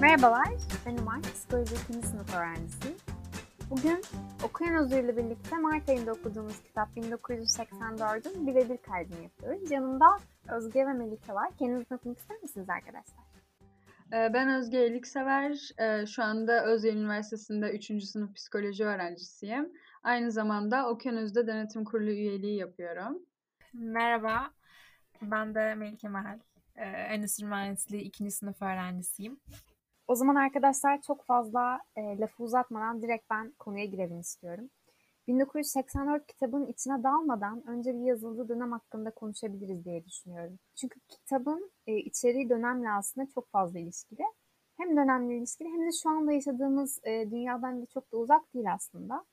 Merhabalar, ben Umay, psikoloji 2. sınıf öğrencisiyim. Bugün Okuyan Özgür ile birlikte Mart ayında okuduğumuz kitap 1984'ün birebir kaydını yapıyoruz. Yanımda Özge ve Melike var. Kendinizi tanıtmak ister misiniz arkadaşlar? Ee, ben Özge Eliksever. Ee, şu anda Özye Üniversitesi'nde 3. sınıf psikoloji öğrencisiyim. Aynı zamanda Okyanus'da denetim kurulu üyeliği yapıyorum. Merhaba, ben de Melike Mahal. Ee, Endüstri Mühendisliği 2. sınıf öğrencisiyim. O zaman arkadaşlar çok fazla e, lafı uzatmadan direkt ben konuya girelim istiyorum. 1984 kitabın içine dalmadan önce bir yazıldığı dönem hakkında konuşabiliriz diye düşünüyorum. Çünkü kitabın e, içeriği dönemle aslında çok fazla ilişkili. Hem dönemle ilişkili hem de şu anda yaşadığımız e, dünyadan da çok da uzak değil aslında.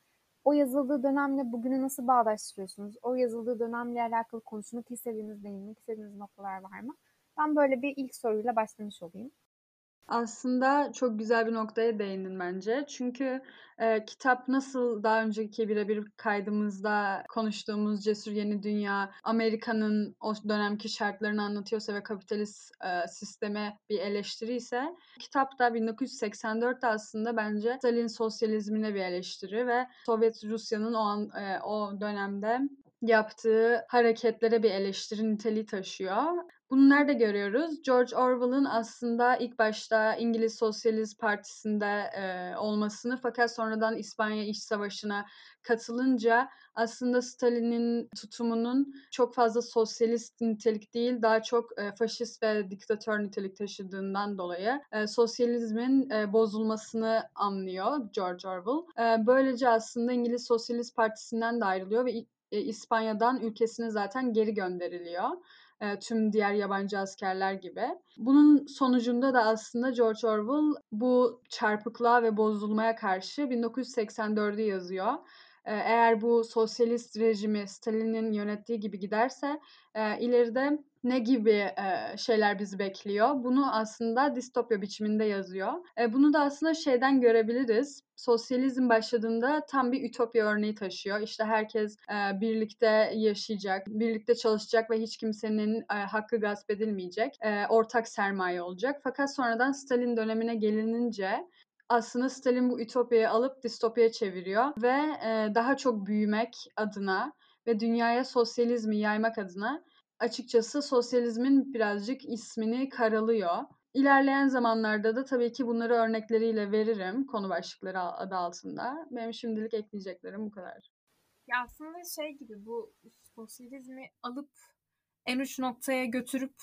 O yazıldığı dönemle bugünü nasıl bağdaştırıyorsunuz? O yazıldığı dönemle alakalı konuşmak istediğiniz, değinmek istediğiniz noktalar var mı? Ben böyle bir ilk soruyla başlamış olayım. Aslında çok güzel bir noktaya değindin bence. Çünkü e, kitap nasıl daha önceki birebir kaydımızda konuştuğumuz Cesur Yeni Dünya, Amerika'nın o dönemki şartlarını anlatıyorsa ve kapitalist e, sisteme bir eleştiri ise, kitap da 1984'te aslında bence Stalin sosyalizmine bir eleştiri ve Sovyet Rusya'nın o an e, o dönemde yaptığı hareketlere bir eleştiri niteliği taşıyor. Bunu nerede görüyoruz? George Orwell'ın aslında ilk başta İngiliz Sosyalist Partisi'nde e, olmasını fakat sonradan İspanya İç Savaşı'na katılınca aslında Stalin'in tutumunun çok fazla sosyalist nitelik değil daha çok e, faşist ve diktatör nitelik taşıdığından dolayı e, sosyalizmin e, bozulmasını anlıyor George Orwell. E, böylece aslında İngiliz Sosyalist Partisi'nden de ayrılıyor ve e, İspanya'dan ülkesine zaten geri gönderiliyor e, tüm diğer yabancı askerler gibi. Bunun sonucunda da aslında George Orwell bu çarpıklığa ve bozulmaya karşı 1984'ü yazıyor. Eğer bu sosyalist rejimi Stalin'in yönettiği gibi giderse e, ileride ne gibi e, şeyler bizi bekliyor? Bunu aslında distopya biçiminde yazıyor. E, bunu da aslında şeyden görebiliriz. Sosyalizm başladığında tam bir ütopya örneği taşıyor. İşte herkes e, birlikte yaşayacak, birlikte çalışacak ve hiç kimsenin e, hakkı gasp edilmeyecek. E, ortak sermaye olacak. Fakat sonradan Stalin dönemine gelinince aslında Stalin bu ütopyayı alıp distopyaya çeviriyor ve e, daha çok büyümek adına ve dünyaya sosyalizmi yaymak adına açıkçası sosyalizmin birazcık ismini karalıyor. İlerleyen zamanlarda da tabii ki bunları örnekleriyle veririm konu başlıkları adı altında. Benim şimdilik ekleyeceklerim bu kadar. Ya aslında şey gibi bu sosyalizmi alıp en uç noktaya götürüp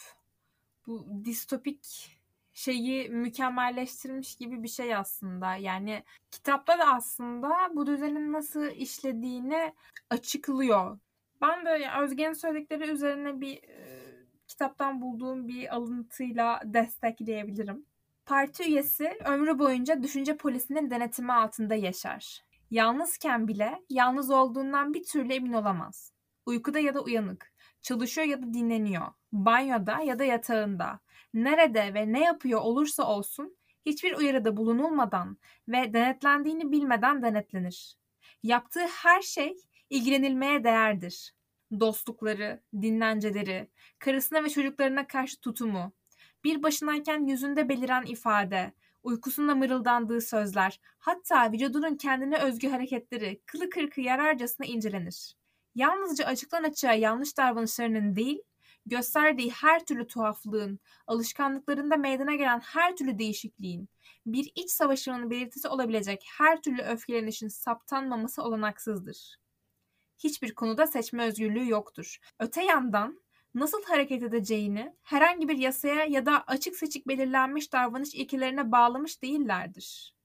bu distopik şeyi mükemmelleştirmiş gibi bir şey aslında. Yani kitapta da aslında bu düzenin nasıl işlediğini açıklıyor. Ben böyle Özge'nin söyledikleri üzerine bir e, kitaptan bulduğum bir alıntıyla destekleyebilirim. Parti üyesi ömrü boyunca düşünce polisinin denetimi altında yaşar. Yalnızken bile yalnız olduğundan bir türlü emin olamaz. Uykuda ya da uyanık, çalışıyor ya da dinleniyor, banyoda ya da yatağında, nerede ve ne yapıyor olursa olsun hiçbir uyarıda bulunulmadan ve denetlendiğini bilmeden denetlenir. Yaptığı her şey ilgilenilmeye değerdir. Dostlukları, dinlenceleri, karısına ve çocuklarına karşı tutumu, bir başınayken yüzünde beliren ifade, uykusunda mırıldandığı sözler, hatta vücudunun kendine özgü hareketleri kılı kırkı yararcasına incelenir. Yalnızca açıktan açığa yanlış davranışlarının değil, gösterdiği her türlü tuhaflığın, alışkanlıklarında meydana gelen her türlü değişikliğin, bir iç savaşının belirtisi olabilecek her türlü öfkelenişin saptanmaması olanaksızdır. Hiçbir konuda seçme özgürlüğü yoktur. Öte yandan nasıl hareket edeceğini herhangi bir yasaya ya da açık seçik belirlenmiş davranış ilkelerine bağlamış değillerdir.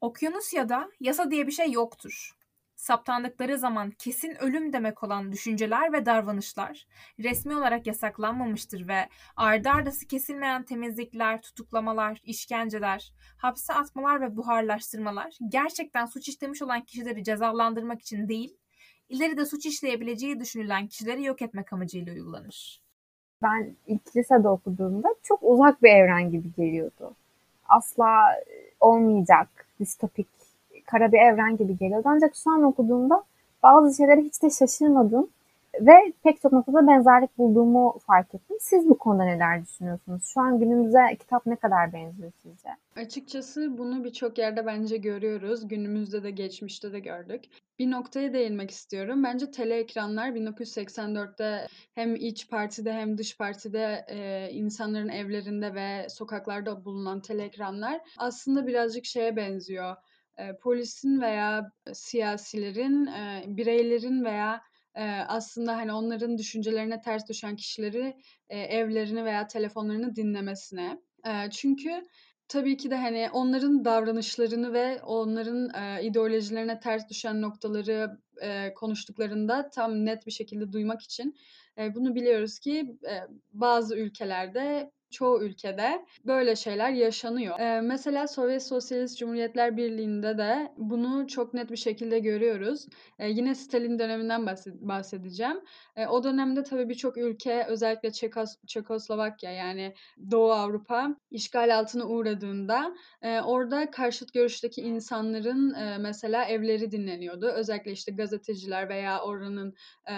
Okyanusya'da yasa diye bir şey yoktur saptandıkları zaman kesin ölüm demek olan düşünceler ve davranışlar resmi olarak yasaklanmamıştır ve ardı ardası kesilmeyen temizlikler, tutuklamalar, işkenceler, hapse atmalar ve buharlaştırmalar gerçekten suç işlemiş olan kişileri cezalandırmak için değil, ileride suç işleyebileceği düşünülen kişileri yok etmek amacıyla uygulanır. Ben ilk lisede okuduğumda çok uzak bir evren gibi geliyordu. Asla olmayacak distopik kara bir evren gibi geliyordu. Ancak şu an okuduğumda bazı şeylere hiç de şaşırmadım. Ve pek çok noktada benzerlik bulduğumu fark ettim. Siz bu konuda neler düşünüyorsunuz? Şu an günümüze kitap ne kadar benziyor sizce? Açıkçası bunu birçok yerde bence görüyoruz. Günümüzde de geçmişte de gördük. Bir noktaya değinmek istiyorum. Bence tele ekranlar 1984'te hem iç partide hem dış partide e, insanların evlerinde ve sokaklarda bulunan tele ekranlar aslında birazcık şeye benziyor. E, polisin veya siyasilerin, e, bireylerin veya aslında hani onların düşüncelerine ters düşen kişileri evlerini veya telefonlarını dinlemesine. Çünkü tabii ki de hani onların davranışlarını ve onların ideolojilerine ters düşen noktaları konuştuklarında tam net bir şekilde duymak için bunu biliyoruz ki bazı ülkelerde çoğu ülkede böyle şeyler yaşanıyor. Ee, mesela Sovyet Sosyalist Cumhuriyetler Birliği'nde de bunu çok net bir şekilde görüyoruz. Ee, yine Stalin döneminden bahsedeceğim. Ee, o dönemde tabii birçok ülke özellikle Çekos Çekoslovakya yani Doğu Avrupa işgal altına uğradığında e, orada karşıt görüşteki insanların e, mesela evleri dinleniyordu. Özellikle işte gazeteciler veya oranın e,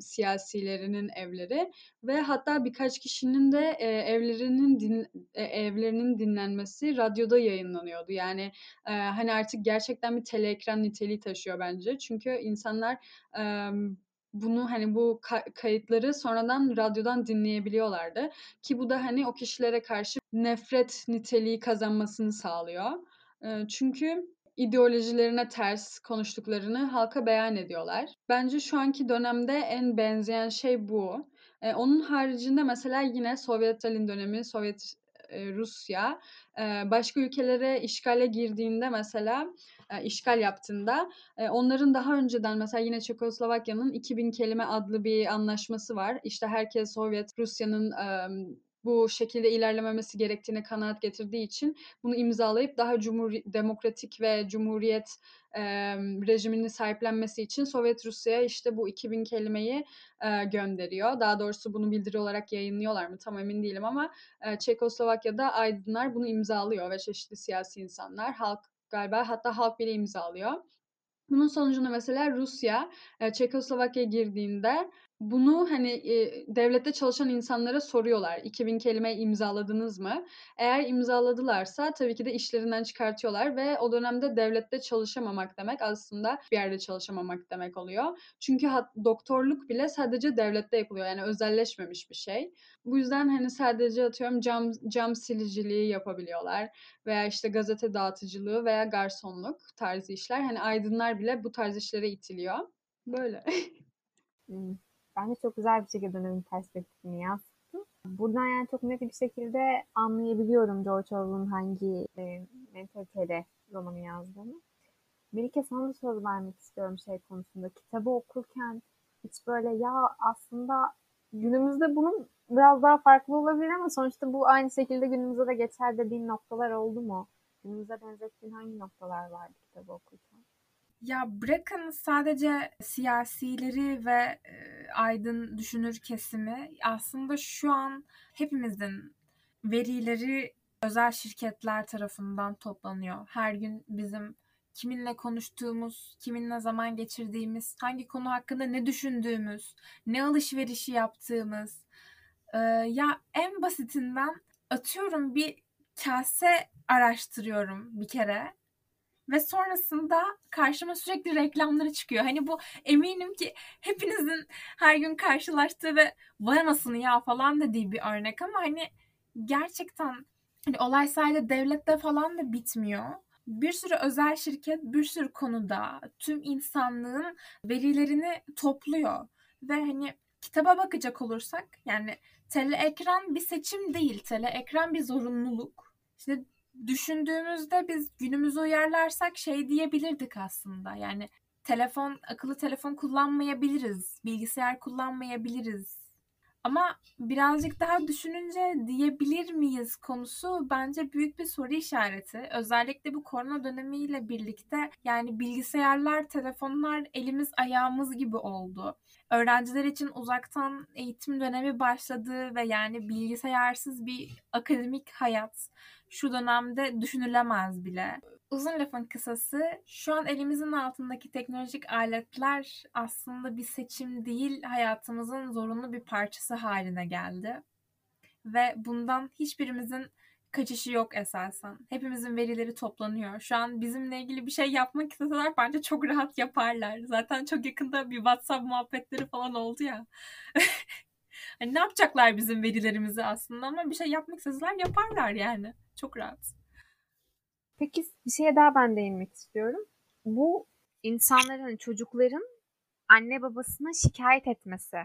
siyasilerinin evleri ve hatta birkaç kişinin de e, evlerinin din, e, evlerinin dinlenmesi radyoda yayınlanıyordu. Yani e, hani artık gerçekten bir teleekran niteliği taşıyor bence. Çünkü insanlar e, bunu hani bu kayıtları sonradan radyodan dinleyebiliyorlardı ki bu da hani o kişilere karşı nefret niteliği kazanmasını sağlıyor. E, çünkü ideolojilerine ters konuştuklarını halka beyan ediyorlar. Bence şu anki dönemde en benzeyen şey bu. Ee, onun haricinde mesela yine Sovyet Stalin dönemi, Sovyet e, Rusya e, başka ülkelere işgale girdiğinde mesela e, işgal yaptığında e, onların daha önceden mesela yine Çekoslovakya'nın 2000 kelime adlı bir anlaşması var. İşte herkes Sovyet Rusya'nın e, bu şekilde ilerlememesi gerektiğine kanaat getirdiği için bunu imzalayıp daha cumhur demokratik ve cumhuriyet e, rejimini sahiplenmesi için Sovyet Rusya'ya işte bu 2000 kelimeyi e, gönderiyor. Daha doğrusu bunu bildiri olarak yayınlıyorlar mı tam emin değilim ama e, Çekoslovakya'da aydınlar bunu imzalıyor ve çeşitli siyasi insanlar, halk galiba hatta halk bile imzalıyor. Bunun sonucunda mesela Rusya Çekoslovakya'ya girdiğinde bunu hani devlette çalışan insanlara soruyorlar. 2000 kelime imzaladınız mı? Eğer imzaladılarsa tabii ki de işlerinden çıkartıyorlar ve o dönemde devlette çalışamamak demek aslında bir yerde çalışamamak demek oluyor. Çünkü doktorluk bile sadece devlette yapılıyor. Yani özelleşmemiş bir şey. Bu yüzden hani sadece atıyorum cam cam siliciliği yapabiliyorlar veya işte gazete dağıtıcılığı veya garsonluk tarzı işler. Hani aydınlar bile bu tarz işlere itiliyor. Böyle. Hmm. Bence çok güzel bir şekilde dönemin perspektifini yansıttı. Buradan yani çok net bir şekilde anlayabiliyorum George Orwell'ın hangi e, mentaliteyle romanı yazdığını. Melike sana da söz vermek istiyorum şey konusunda. Kitabı okurken hiç böyle ya aslında günümüzde bunun biraz daha farklı olabilir ama sonuçta bu aynı şekilde günümüzde de geçer dediğin noktalar oldu mu? Günümüze benzettiğin hangi noktalar vardı kitabı okurken? Ya bırakın sadece siyasileri ve e, aydın düşünür kesimi aslında şu an hepimizin verileri özel şirketler tarafından toplanıyor. Her gün bizim kiminle konuştuğumuz, kiminle zaman geçirdiğimiz, hangi konu hakkında ne düşündüğümüz, ne alışverişi yaptığımız. Ee, ya en basitinden atıyorum bir kase araştırıyorum bir kere ve sonrasında karşıma sürekli reklamları çıkıyor. Hani bu eminim ki hepinizin her gün karşılaştığı ve vay anasını ya falan dediği bir örnek ama hani gerçekten hani olay sadece devlette falan da bitmiyor. Bir sürü özel şirket bir sürü konuda tüm insanlığın verilerini topluyor. Ve hani kitaba bakacak olursak yani tele ekran bir seçim değil. Tele ekran bir zorunluluk. İşte düşündüğümüzde biz günümüzü uyarlarsak şey diyebilirdik aslında. Yani telefon, akıllı telefon kullanmayabiliriz, bilgisayar kullanmayabiliriz. Ama birazcık daha düşününce diyebilir miyiz konusu bence büyük bir soru işareti. Özellikle bu korona dönemiyle birlikte yani bilgisayarlar, telefonlar elimiz ayağımız gibi oldu. Öğrenciler için uzaktan eğitim dönemi başladı ve yani bilgisayarsız bir akademik hayat şu dönemde düşünülemez bile. Uzun lafın kısası şu an elimizin altındaki teknolojik aletler aslında bir seçim değil hayatımızın zorunlu bir parçası haline geldi. Ve bundan hiçbirimizin kaçışı yok esasen. Hepimizin verileri toplanıyor. Şu an bizimle ilgili bir şey yapmak isteseler bence çok rahat yaparlar. Zaten çok yakında bir WhatsApp muhabbetleri falan oldu ya. hani ne yapacaklar bizim verilerimizi aslında ama bir şey yapmak isteseler yaparlar yani. Çok rahat. Peki bir şeye daha ben değinmek istiyorum. Bu insanların, çocukların anne babasına şikayet etmesi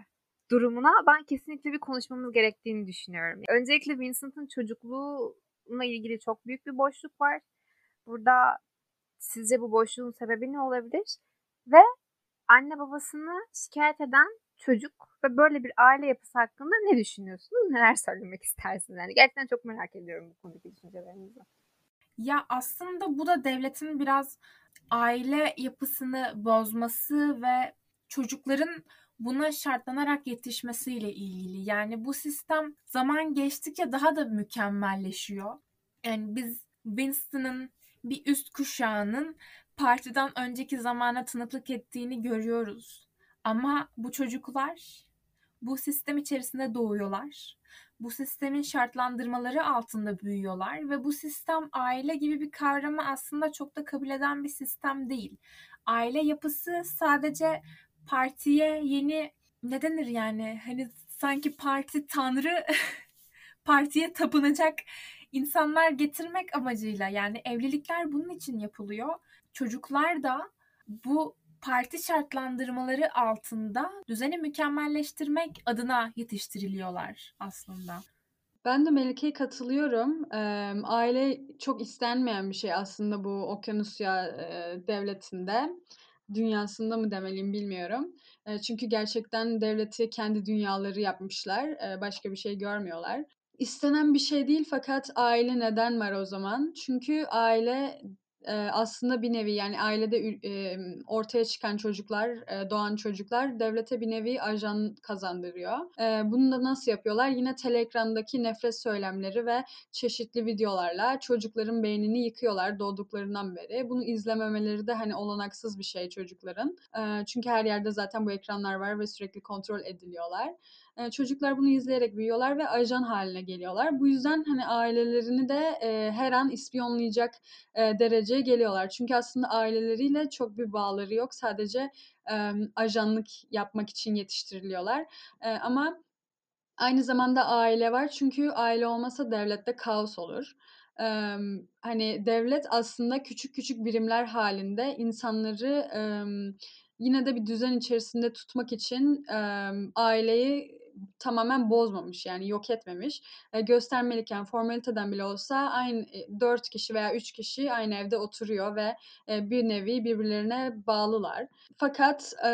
durumuna ben kesinlikle bir konuşmamız gerektiğini düşünüyorum. Öncelikle Vincent'ın çocukluğuna ilgili çok büyük bir boşluk var. Burada sizce bu boşluğun sebebi ne olabilir? Ve anne babasını şikayet eden çocuk ve böyle bir aile yapısı hakkında ne düşünüyorsunuz? Neler söylemek istersiniz? Yani gerçekten çok merak ediyorum bu konudaki düşüncelerinizi. Ya aslında bu da devletin biraz aile yapısını bozması ve çocukların buna şartlanarak yetişmesiyle ilgili. Yani bu sistem zaman geçtikçe daha da mükemmelleşiyor. Yani biz Winston'ın bir üst kuşağının partiden önceki zamana tanıklık ettiğini görüyoruz. Ama bu çocuklar bu sistem içerisinde doğuyorlar. Bu sistemin şartlandırmaları altında büyüyorlar ve bu sistem aile gibi bir kavramı aslında çok da kabul eden bir sistem değil. Aile yapısı sadece partiye yeni ne denir yani hani sanki parti tanrı partiye tapınacak insanlar getirmek amacıyla yani evlilikler bunun için yapılıyor. Çocuklar da bu parti şartlandırmaları altında düzeni mükemmelleştirmek adına yetiştiriliyorlar aslında. Ben de Melike'ye katılıyorum. Aile çok istenmeyen bir şey aslında bu Okyanusya devletinde dünyasında mı demeliyim bilmiyorum. Çünkü gerçekten devleti kendi dünyaları yapmışlar. Başka bir şey görmüyorlar. İstenen bir şey değil fakat aile neden var o zaman? Çünkü aile aslında bir nevi yani ailede ortaya çıkan çocuklar, doğan çocuklar devlete bir nevi ajan kazandırıyor. Bunu da nasıl yapıyorlar? Yine teleekrandaki nefret söylemleri ve çeşitli videolarla çocukların beynini yıkıyorlar doğduklarından beri. Bunu izlememeleri de hani olanaksız bir şey çocukların. Çünkü her yerde zaten bu ekranlar var ve sürekli kontrol ediliyorlar çocuklar bunu izleyerek büyüyorlar ve ajan haline geliyorlar. Bu yüzden hani ailelerini de e, her an ispiyonlayacak e, dereceye geliyorlar. Çünkü aslında aileleriyle çok bir bağları yok. Sadece e, ajanlık yapmak için yetiştiriliyorlar. E, ama aynı zamanda aile var. Çünkü aile olmasa devlette kaos olur. Ee, hani devlet aslında küçük küçük birimler halinde insanları e, yine de bir düzen içerisinde tutmak için e, aileyi tamamen bozmamış yani yok etmemiş. E, göstermeliyken formaliteden bile olsa aynı e, 4 kişi veya 3 kişi aynı evde oturuyor ve e, bir nevi birbirlerine bağlılar. Fakat e,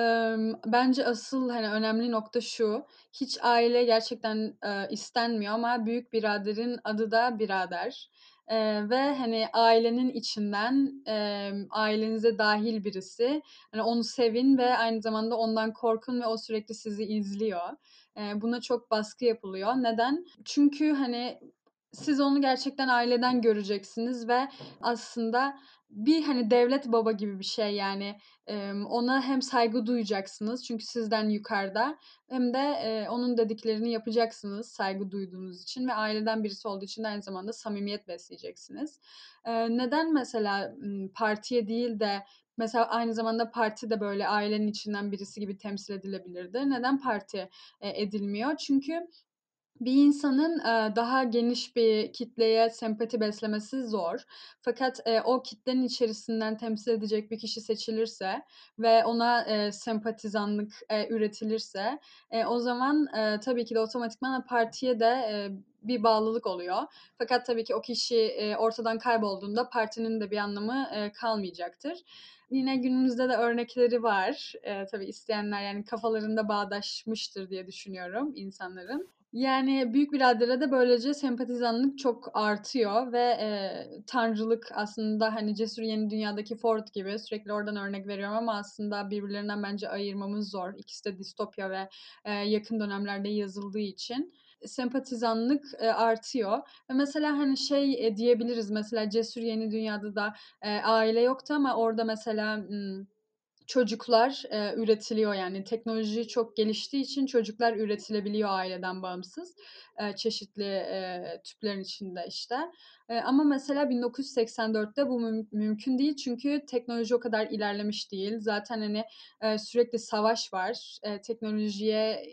bence asıl hani önemli nokta şu. Hiç aile gerçekten e, istenmiyor ama büyük biraderin adı da birader. Ee, ve hani ailenin içinden e, ailenize dahil birisi. Hani onu sevin ve aynı zamanda ondan korkun ve o sürekli sizi izliyor. E, buna çok baskı yapılıyor. Neden? Çünkü hani siz onu gerçekten aileden göreceksiniz ve aslında bir hani devlet baba gibi bir şey yani e, ona hem saygı duyacaksınız çünkü sizden yukarıda hem de e, onun dediklerini yapacaksınız saygı duyduğunuz için ve aileden birisi olduğu için de aynı zamanda samimiyet besleyeceksiniz. E, neden mesela partiye değil de Mesela aynı zamanda parti de böyle ailenin içinden birisi gibi temsil edilebilirdi. Neden parti edilmiyor? Çünkü bir insanın daha geniş bir kitleye sempati beslemesi zor. Fakat o kitlenin içerisinden temsil edecek bir kişi seçilirse ve ona sempatizanlık üretilirse o zaman tabii ki de otomatikman partiye de bir bağlılık oluyor. Fakat tabii ki o kişi ortadan kaybolduğunda partinin de bir anlamı kalmayacaktır yine günümüzde de örnekleri var. Tabii isteyenler yani kafalarında bağdaşmıştır diye düşünüyorum insanların. Yani Büyük Birader'e de böylece sempatizanlık çok artıyor ve e, tanrılık aslında hani Cesur Yeni Dünya'daki Ford gibi sürekli oradan örnek veriyorum ama aslında birbirlerinden bence ayırmamız zor. İkisi de distopya ve e, yakın dönemlerde yazıldığı için. sempatizanlık e, artıyor. Ve mesela hani şey e, diyebiliriz mesela Cesur Yeni Dünya'da da e, aile yoktu ama orada mesela m, çocuklar e, üretiliyor yani teknoloji çok geliştiği için çocuklar üretilebiliyor aileden bağımsız e, çeşitli e, tüplerin içinde işte. E, ama mesela 1984'te bu müm- mümkün değil çünkü teknoloji o kadar ilerlemiş değil. Zaten hani e, sürekli savaş var. E, teknolojiye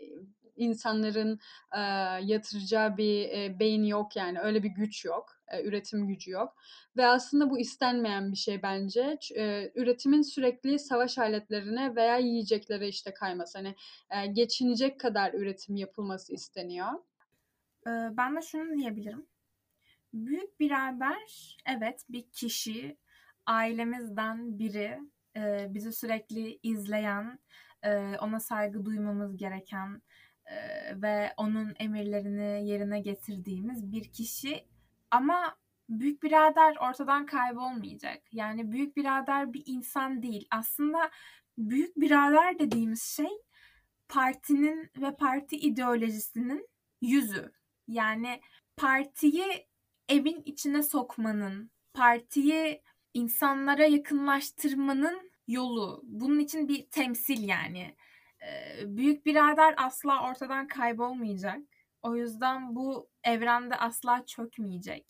insanların e, yatıracağı bir e, beyin yok yani öyle bir güç yok, e, üretim gücü yok ve aslında bu istenmeyen bir şey bence. E, üretimin sürekli savaş aletlerine veya yiyeceklere işte kayması. Hani e, geçinecek kadar üretim yapılması isteniyor. Ben de şunu diyebilirim. Büyük birader evet bir kişi ailemizden biri bizi sürekli izleyen ona saygı duymamız gereken ve onun emirlerini yerine getirdiğimiz bir kişi ama büyük birader ortadan kaybolmayacak. Yani büyük birader bir insan değil. Aslında büyük birader dediğimiz şey partinin ve parti ideolojisinin yüzü. Yani partiyi evin içine sokmanın, partiyi insanlara yakınlaştırmanın yolu. Bunun için bir temsil yani. Büyük birader asla ortadan kaybolmayacak. O yüzden bu evrende asla çökmeyecek.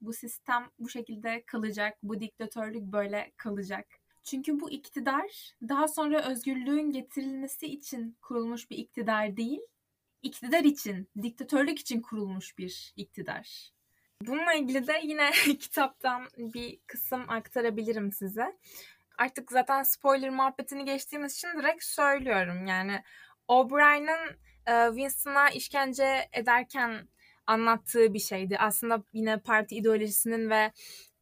Bu sistem bu şekilde kalacak. Bu diktatörlük böyle kalacak. Çünkü bu iktidar daha sonra özgürlüğün getirilmesi için kurulmuş bir iktidar değil, iktidar için, diktatörlük için kurulmuş bir iktidar. Bununla ilgili de yine kitaptan bir kısım aktarabilirim size. Artık zaten spoiler muhabbetini geçtiğimiz için direkt söylüyorum. Yani O'Brien'in e, Winston'a işkence ederken anlattığı bir şeydi. Aslında yine parti ideolojisinin ve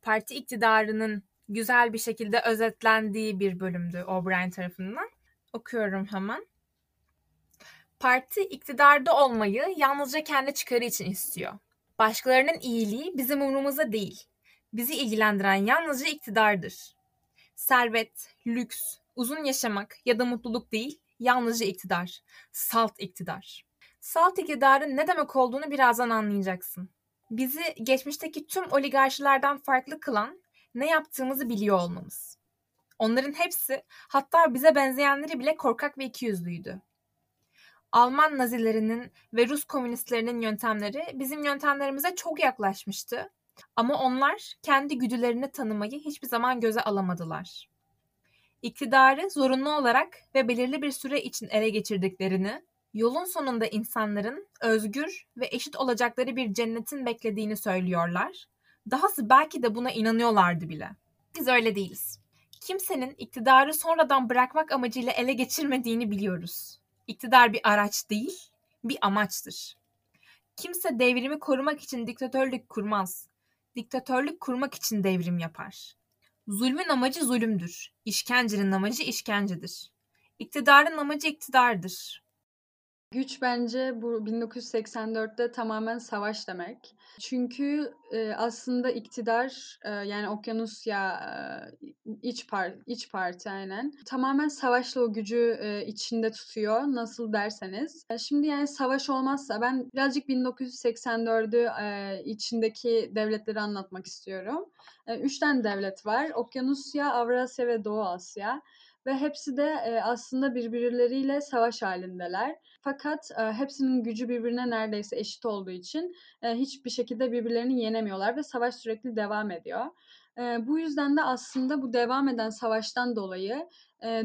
parti iktidarının güzel bir şekilde özetlendiği bir bölümdü O'Brien tarafından. Okuyorum hemen. Parti iktidarda olmayı yalnızca kendi çıkarı için istiyor. Başkalarının iyiliği bizim umurumuzda değil. Bizi ilgilendiren yalnızca iktidardır. Servet, lüks, uzun yaşamak ya da mutluluk değil, yalnızca iktidar. Salt iktidar. Salt iktidarın ne demek olduğunu birazdan anlayacaksın. Bizi geçmişteki tüm oligarşilerden farklı kılan ne yaptığımızı biliyor olmamız. Onların hepsi hatta bize benzeyenleri bile korkak ve ikiyüzlüydü. Alman nazilerinin ve Rus komünistlerinin yöntemleri bizim yöntemlerimize çok yaklaşmıştı. Ama onlar kendi güdülerini tanımayı hiçbir zaman göze alamadılar. İktidarı zorunlu olarak ve belirli bir süre için ele geçirdiklerini, yolun sonunda insanların özgür ve eşit olacakları bir cennetin beklediğini söylüyorlar. Dahası belki de buna inanıyorlardı bile. Biz öyle değiliz. Kimsenin iktidarı sonradan bırakmak amacıyla ele geçirmediğini biliyoruz. İktidar bir araç değil, bir amaçtır. Kimse devrimi korumak için diktatörlük kurmaz. Diktatörlük kurmak için devrim yapar. Zulmün amacı zulümdür. İşkencenin amacı işkencedir. İktidarın amacı iktidardır. Güç bence bu 1984'te tamamen savaş demek. Çünkü e, aslında iktidar e, yani Okyanusya e, iç par iç parti aynen tamamen savaşla o gücü e, içinde tutuyor. Nasıl derseniz. E, şimdi yani savaş olmazsa ben birazcık 1984'ü e, içindeki devletleri anlatmak istiyorum. E, üç tane devlet var. Okyanusya, Avrasya ve Doğu Asya ve hepsi de e, aslında birbirleriyle savaş halindeler. Fakat e, hepsinin gücü birbirine neredeyse eşit olduğu için e, hiçbir şekilde birbirlerini yenemiyorlar ve savaş sürekli devam ediyor. Bu yüzden de aslında bu devam eden savaştan dolayı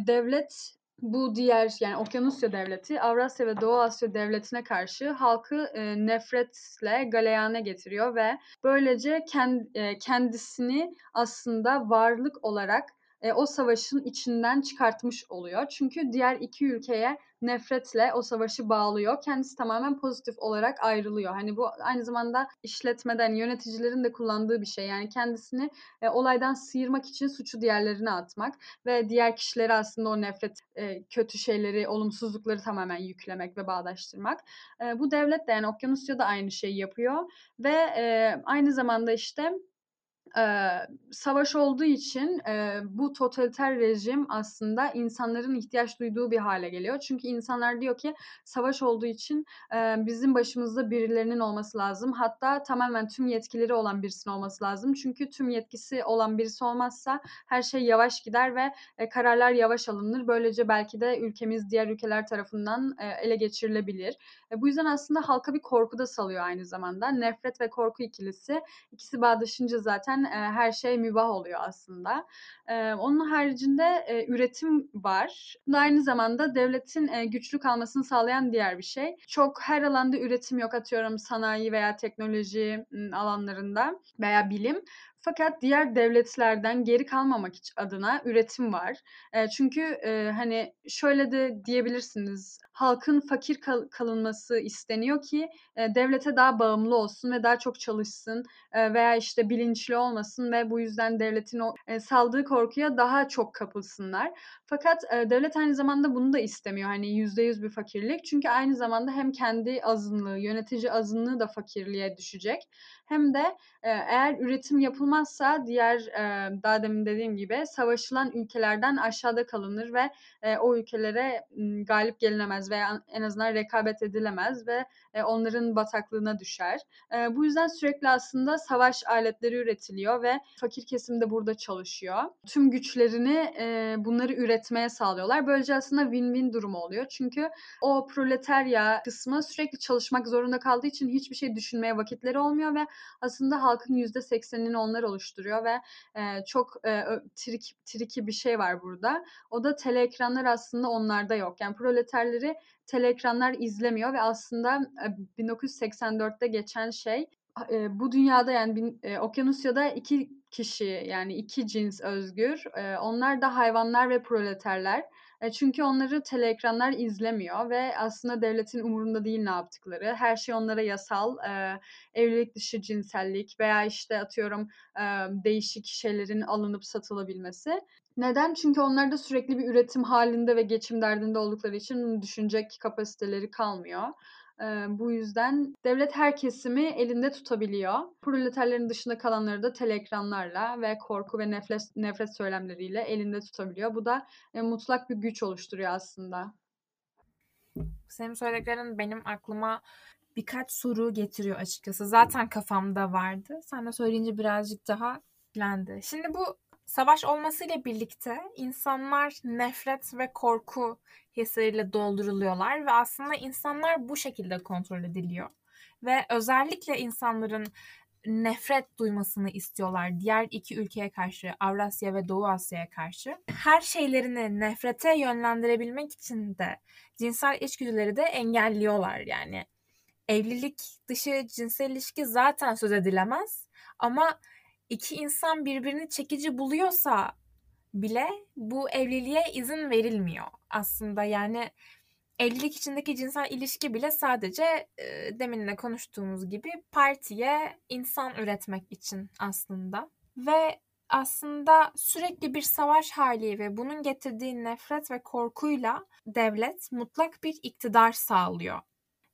devlet bu diğer yani Okyanusya Devleti Avrasya ve Doğu Asya Devleti'ne karşı halkı e, nefretle galeyana getiriyor ve böylece kend, e, kendisini aslında varlık olarak e, o savaşın içinden çıkartmış oluyor. Çünkü diğer iki ülkeye nefretle o savaşı bağlıyor. Kendisi tamamen pozitif olarak ayrılıyor. Hani bu aynı zamanda işletmeden yöneticilerin de kullandığı bir şey. Yani kendisini e, olaydan sıyırmak için suçu diğerlerine atmak ve diğer kişilere aslında o nefret, e, kötü şeyleri, olumsuzlukları tamamen yüklemek ve bağdaştırmak. E, bu devlet de yani Okyanusya'da aynı şeyi yapıyor ve e, aynı zamanda işte e, savaş olduğu için e, bu totaliter rejim aslında insanların ihtiyaç duyduğu bir hale geliyor. Çünkü insanlar diyor ki savaş olduğu için e, bizim başımızda birilerinin olması lazım. Hatta tamamen tüm yetkileri olan birisinin olması lazım. Çünkü tüm yetkisi olan birisi olmazsa her şey yavaş gider ve e, kararlar yavaş alınır. Böylece belki de ülkemiz diğer ülkeler tarafından e, ele geçirilebilir. E, bu yüzden aslında halka bir korku da salıyor aynı zamanda. Nefret ve korku ikilisi ikisi bağdaşınca zaten e, her şey mübah oluyor aslında. E, onun haricinde e, üretim var. Bu da aynı zamanda devletin e, güçlü kalmasını sağlayan diğer bir şey. Çok her alanda üretim yok atıyorum sanayi veya teknoloji alanlarında veya bilim. Fakat diğer devletlerden geri kalmamak adına üretim var. E, çünkü e, hani şöyle de diyebilirsiniz. Halkın fakir kal- kalınması isteniyor ki e, devlete daha bağımlı olsun ve daha çok çalışsın e, veya işte bilinçli olmasın ve bu yüzden devletin o e, saldığı korkuya daha çok kapılsınlar. Fakat e, devlet aynı zamanda bunu da istemiyor. Hani yüzde yüz bir fakirlik. Çünkü aynı zamanda hem kendi azınlığı, yönetici azınlığı da fakirliğe düşecek. Hem de eğer üretim yapılmazsa diğer e, daha demin dediğim gibi savaşılan ülkelerden aşağıda kalınır ve e, o ülkelere m, galip gelinemez veya en azından rekabet edilemez ve e, onların bataklığına düşer. E, bu yüzden sürekli aslında savaş aletleri üretiliyor ve fakir kesim de burada çalışıyor. Tüm güçlerini e, bunları üretmeye sağlıyorlar. Böylece aslında win-win durumu oluyor. Çünkü o proletarya kısmı sürekli çalışmak zorunda kaldığı için hiçbir şey düşünmeye vakitleri olmuyor ve aslında halkın yüzde seksenini onlar oluşturuyor ve e, çok e, trik, triki bir şey var burada. O da tele ekranlar aslında onlarda yok. Yani proleterleri tele ekranlar izlemiyor ve aslında e, 1984'te geçen şey e, bu dünyada yani bin, e, Okyanusya'da iki kişi yani iki cins özgür. E, onlar da hayvanlar ve proleterler. E, çünkü onları teleekranlar izlemiyor ve aslında devletin umurunda değil ne yaptıkları. Her şey onlara yasal. E, evlilik dışı cinsellik veya işte atıyorum e, değişik şeylerin alınıp satılabilmesi. Neden? Çünkü onlar da sürekli bir üretim halinde ve geçim derdinde oldukları için düşünecek kapasiteleri kalmıyor. Bu yüzden devlet her kesimi elinde tutabiliyor. Proleterlerin dışında kalanları da teleekranlarla ve korku ve nefret, nefret söylemleriyle elinde tutabiliyor. Bu da e, mutlak bir güç oluşturuyor aslında. Senin söylediklerin benim aklıma birkaç soru getiriyor açıkçası. Zaten kafamda vardı. Sen de söyleyince birazcık daha bilendi. Şimdi bu savaş olmasıyla birlikte insanlar nefret ve korku hisleriyle dolduruluyorlar ve aslında insanlar bu şekilde kontrol ediliyor. Ve özellikle insanların nefret duymasını istiyorlar diğer iki ülkeye karşı, Avrasya ve Doğu Asya'ya karşı. Her şeylerini nefrete yönlendirebilmek için de cinsel içgüdüleri de engelliyorlar yani. Evlilik dışı cinsel ilişki zaten söz edilemez ama iki insan birbirini çekici buluyorsa bile bu evliliğe izin verilmiyor aslında. Yani evlilik içindeki cinsel ilişki bile sadece e, deminle konuştuğumuz gibi partiye insan üretmek için aslında. Ve aslında sürekli bir savaş hali ve bunun getirdiği nefret ve korkuyla devlet mutlak bir iktidar sağlıyor.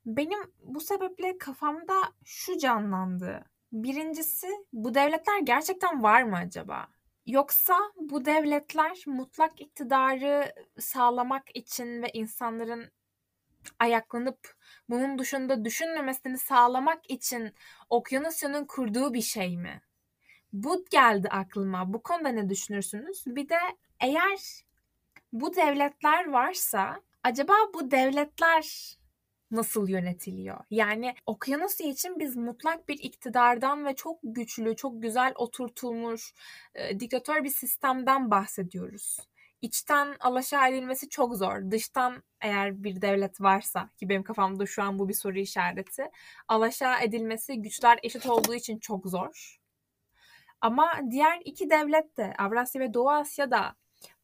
Benim bu sebeple kafamda şu canlandı. Birincisi bu devletler gerçekten var mı acaba? Yoksa bu devletler mutlak iktidarı sağlamak için ve insanların ayaklanıp bunun dışında düşünmemesini sağlamak için Okyanusya'nın kurduğu bir şey mi? Bu geldi aklıma. Bu konuda ne düşünürsünüz? Bir de eğer bu devletler varsa acaba bu devletler nasıl yönetiliyor? Yani Okyanusya için biz mutlak bir iktidardan ve çok güçlü, çok güzel oturtulmuş e, diktatör bir sistemden bahsediyoruz. İçten alaşağı edilmesi çok zor. Dıştan eğer bir devlet varsa ki benim kafamda şu an bu bir soru işareti. Alaşağı edilmesi güçler eşit olduğu için çok zor. Ama diğer iki devlet de Avrasya ve Doğu Asya'da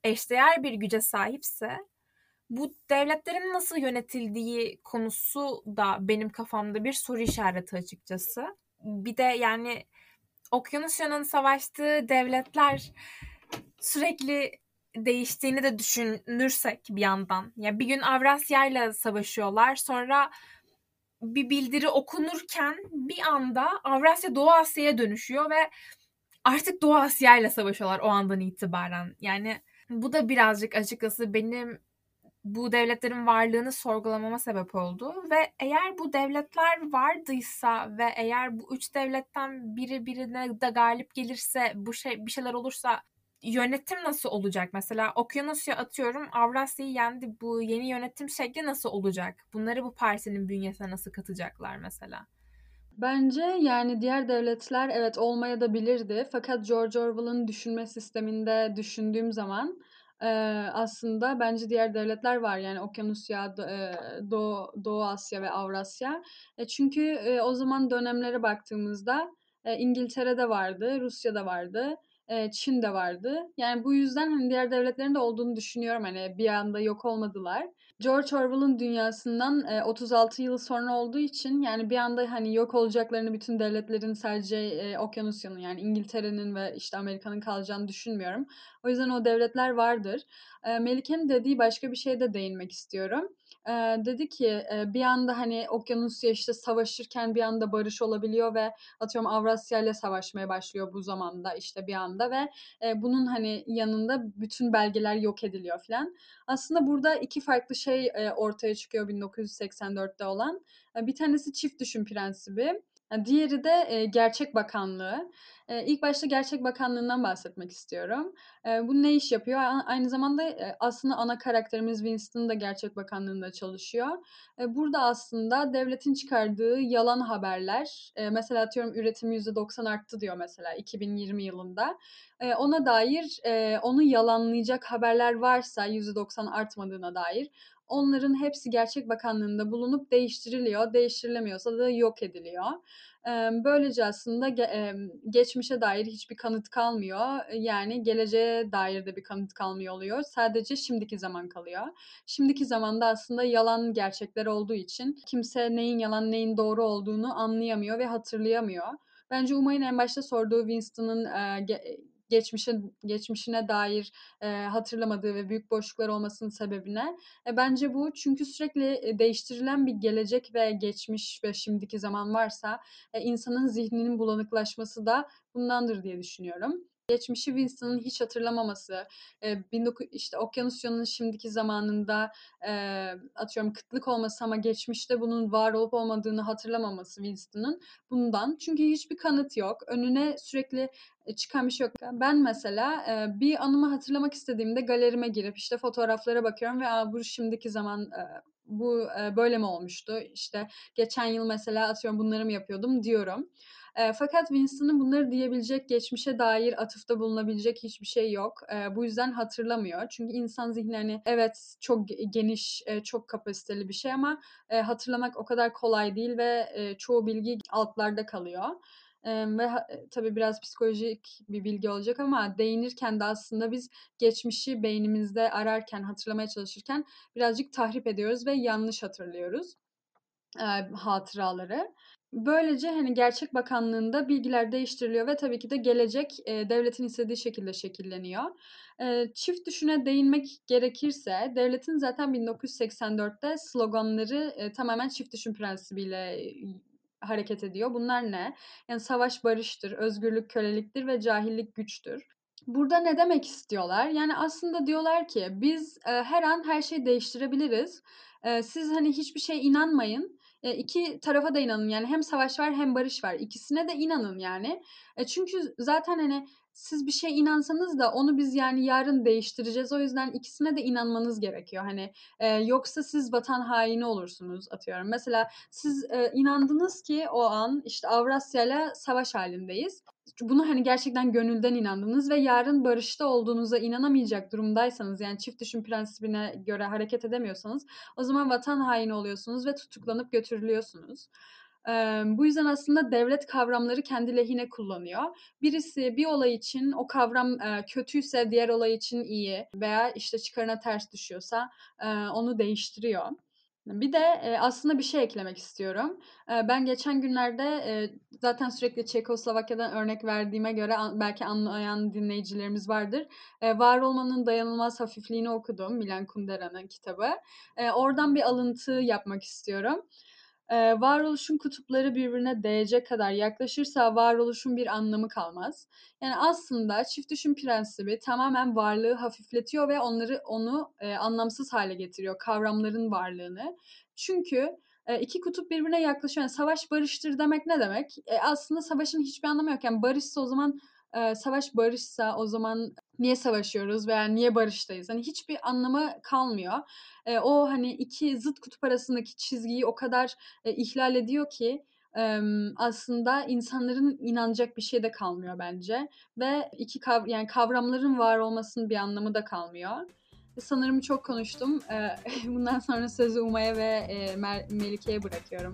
eşdeğer bir güce sahipse bu devletlerin nasıl yönetildiği konusu da benim kafamda bir soru işareti açıkçası. Bir de yani Okyanusya'nın savaştığı devletler sürekli değiştiğini de düşünürsek bir yandan. Ya yani bir gün Avrasya ile savaşıyorlar. Sonra bir bildiri okunurken bir anda Avrasya Doğu Asya'ya dönüşüyor ve artık Doğu Asya ile savaşıyorlar o andan itibaren. Yani bu da birazcık açıkçası benim bu devletlerin varlığını sorgulamama sebep oldu ve eğer bu devletler vardıysa ve eğer bu üç devletten biri birine de galip gelirse bu şey bir şeyler olursa yönetim nasıl olacak? Mesela Okyanusya atıyorum Avrasya'yı yendi. Bu yeni yönetim şekli nasıl olacak? Bunları bu partinin bünyesine nasıl katacaklar mesela? Bence yani diğer devletler evet olmaya da bilirdi. Fakat George Orwell'ın düşünme sisteminde düşündüğüm zaman aslında bence diğer devletler var. Yani Okyanusya, Doğu, Doğu Asya ve Avrasya. E, çünkü o zaman dönemlere baktığımızda İngiltere'de vardı, Rusya'da vardı. Çin de vardı. Yani bu yüzden hani diğer devletlerin de olduğunu düşünüyorum. Hani bir anda yok olmadılar. George Orwell'ın dünyasından e, 36 yıl sonra olduğu için yani bir anda hani yok olacaklarını bütün devletlerin sadece e, Okyanusya'nın yani İngiltere'nin ve işte Amerika'nın kalacağını düşünmüyorum. O yüzden o devletler vardır. E, Melike'nin dediği başka bir şeye de değinmek istiyorum. E, dedi ki e, bir anda hani Okyanusya işte savaşırken bir anda barış olabiliyor ve atıyorum Avrasya ile savaşmaya başlıyor bu zamanda işte bir anda ve e, bunun hani yanında bütün belgeler yok ediliyor falan. Aslında burada iki farklı şey e, ortaya çıkıyor 1984'te olan. E, bir tanesi çift düşün prensibi. Diğeri de e, Gerçek Bakanlığı. E, ilk başta Gerçek Bakanlığı'ndan bahsetmek istiyorum. E, bu ne iş yapıyor? Aynı zamanda e, aslında ana karakterimiz Winston da Gerçek Bakanlığı'nda çalışıyor. E, burada aslında devletin çıkardığı yalan haberler, e, mesela atıyorum üretim %90 arttı diyor mesela 2020 yılında. E, ona dair, e, onu yalanlayacak haberler varsa %90 artmadığına dair onların hepsi Gerçek Bakanlığı'nda bulunup değiştiriliyor. Değiştirilemiyorsa da yok ediliyor. Böylece aslında geçmişe dair hiçbir kanıt kalmıyor. Yani geleceğe dair de bir kanıt kalmıyor oluyor. Sadece şimdiki zaman kalıyor. Şimdiki zamanda aslında yalan gerçekler olduğu için kimse neyin yalan neyin doğru olduğunu anlayamıyor ve hatırlayamıyor. Bence Umay'ın en başta sorduğu Winston'ın geçmişe geçmişine dair e, hatırlamadığı ve büyük boşluklar olmasının sebebine. E, bence bu çünkü sürekli değiştirilen bir gelecek ve geçmiş ve şimdiki zaman varsa e, insanın zihninin bulanıklaşması da bundandır diye düşünüyorum geçmişi Winston'ın hiç hatırlamaması, e, 19, işte Okyanusya'nın şimdiki zamanında e, atıyorum kıtlık olması ama geçmişte bunun var olup olmadığını hatırlamaması Winston'ın bundan. Çünkü hiçbir kanıt yok. Önüne sürekli çıkan bir şey yok. Ben mesela e, bir anımı hatırlamak istediğimde galerime girip işte fotoğraflara bakıyorum ve Aa, bu şimdiki zaman e, bu e, böyle mi olmuştu? İşte geçen yıl mesela atıyorum bunları mı yapıyordum diyorum. E, fakat Winston'ın bunları diyebilecek, geçmişe dair atıfta bulunabilecek hiçbir şey yok. E, bu yüzden hatırlamıyor. Çünkü insan zihni hani evet çok geniş, e, çok kapasiteli bir şey ama e, hatırlamak o kadar kolay değil ve e, çoğu bilgi altlarda kalıyor. Ee, ve tabii biraz psikolojik bir bilgi olacak ama değinirken de aslında biz geçmişi beynimizde ararken, hatırlamaya çalışırken birazcık tahrip ediyoruz ve yanlış hatırlıyoruz e, hatıraları. Böylece hani Gerçek Bakanlığı'nda bilgiler değiştiriliyor ve tabii ki de gelecek e, devletin istediği şekilde şekilleniyor. E, çift düşüne değinmek gerekirse devletin zaten 1984'te sloganları e, tamamen çift düşün prensibiyle hareket ediyor. Bunlar ne? Yani savaş barıştır, özgürlük köleliktir ve cahillik güçtür. Burada ne demek istiyorlar? Yani aslında diyorlar ki biz e, her an her şeyi değiştirebiliriz. E, siz hani hiçbir şeye inanmayın e, iki tarafa da inanın yani hem savaş var hem barış var. İkisine de inanın yani. E, çünkü zaten hani siz bir şey inansanız da onu biz yani yarın değiştireceğiz. O yüzden ikisine de inanmanız gerekiyor. Hani e, yoksa siz vatan haini olursunuz atıyorum. Mesela siz e, inandınız ki o an işte Avrasya ile savaş halindeyiz. Bunu hani gerçekten gönülden inandınız ve yarın barışta olduğunuza inanamayacak durumdaysanız yani çift düşün prensibine göre hareket edemiyorsanız o zaman vatan haini oluyorsunuz ve tutuklanıp götürülüyorsunuz. Ee, bu yüzden aslında devlet kavramları kendi lehine kullanıyor. Birisi bir olay için o kavram e, kötüyse diğer olay için iyi veya işte çıkarına ters düşüyorsa e, onu değiştiriyor. Bir de e, aslında bir şey eklemek istiyorum. E, ben geçen günlerde e, zaten sürekli Çekoslovakya'dan örnek verdiğime göre an, belki anlayan dinleyicilerimiz vardır. E, Var olmanın dayanılmaz hafifliğini okudum Milan Kundera'nın kitabı. E, oradan bir alıntı yapmak istiyorum. E, varoluşun kutupları birbirine değecek kadar yaklaşırsa varoluşun bir anlamı kalmaz. Yani aslında çift düşün prensibi tamamen varlığı hafifletiyor ve onları onu e, anlamsız hale getiriyor kavramların varlığını. Çünkü e, iki kutup birbirine yaklaşıyor. Yani savaş barıştır demek ne demek? E, aslında savaşın hiçbir anlamı yok. Yani barışsa o zaman e, savaş barışsa o zaman niye savaşıyoruz veya niye barıştayız? Hani hiçbir anlamı kalmıyor. E, o hani iki zıt kutup arasındaki çizgiyi o kadar e, ihlal ediyor ki e, aslında insanların inanacak bir şey de kalmıyor bence ve iki kav yani kavramların var olmasının bir anlamı da kalmıyor. Sanırım çok konuştum. Bundan sonra sözü Uma'ya ve Melike'ye bırakıyorum.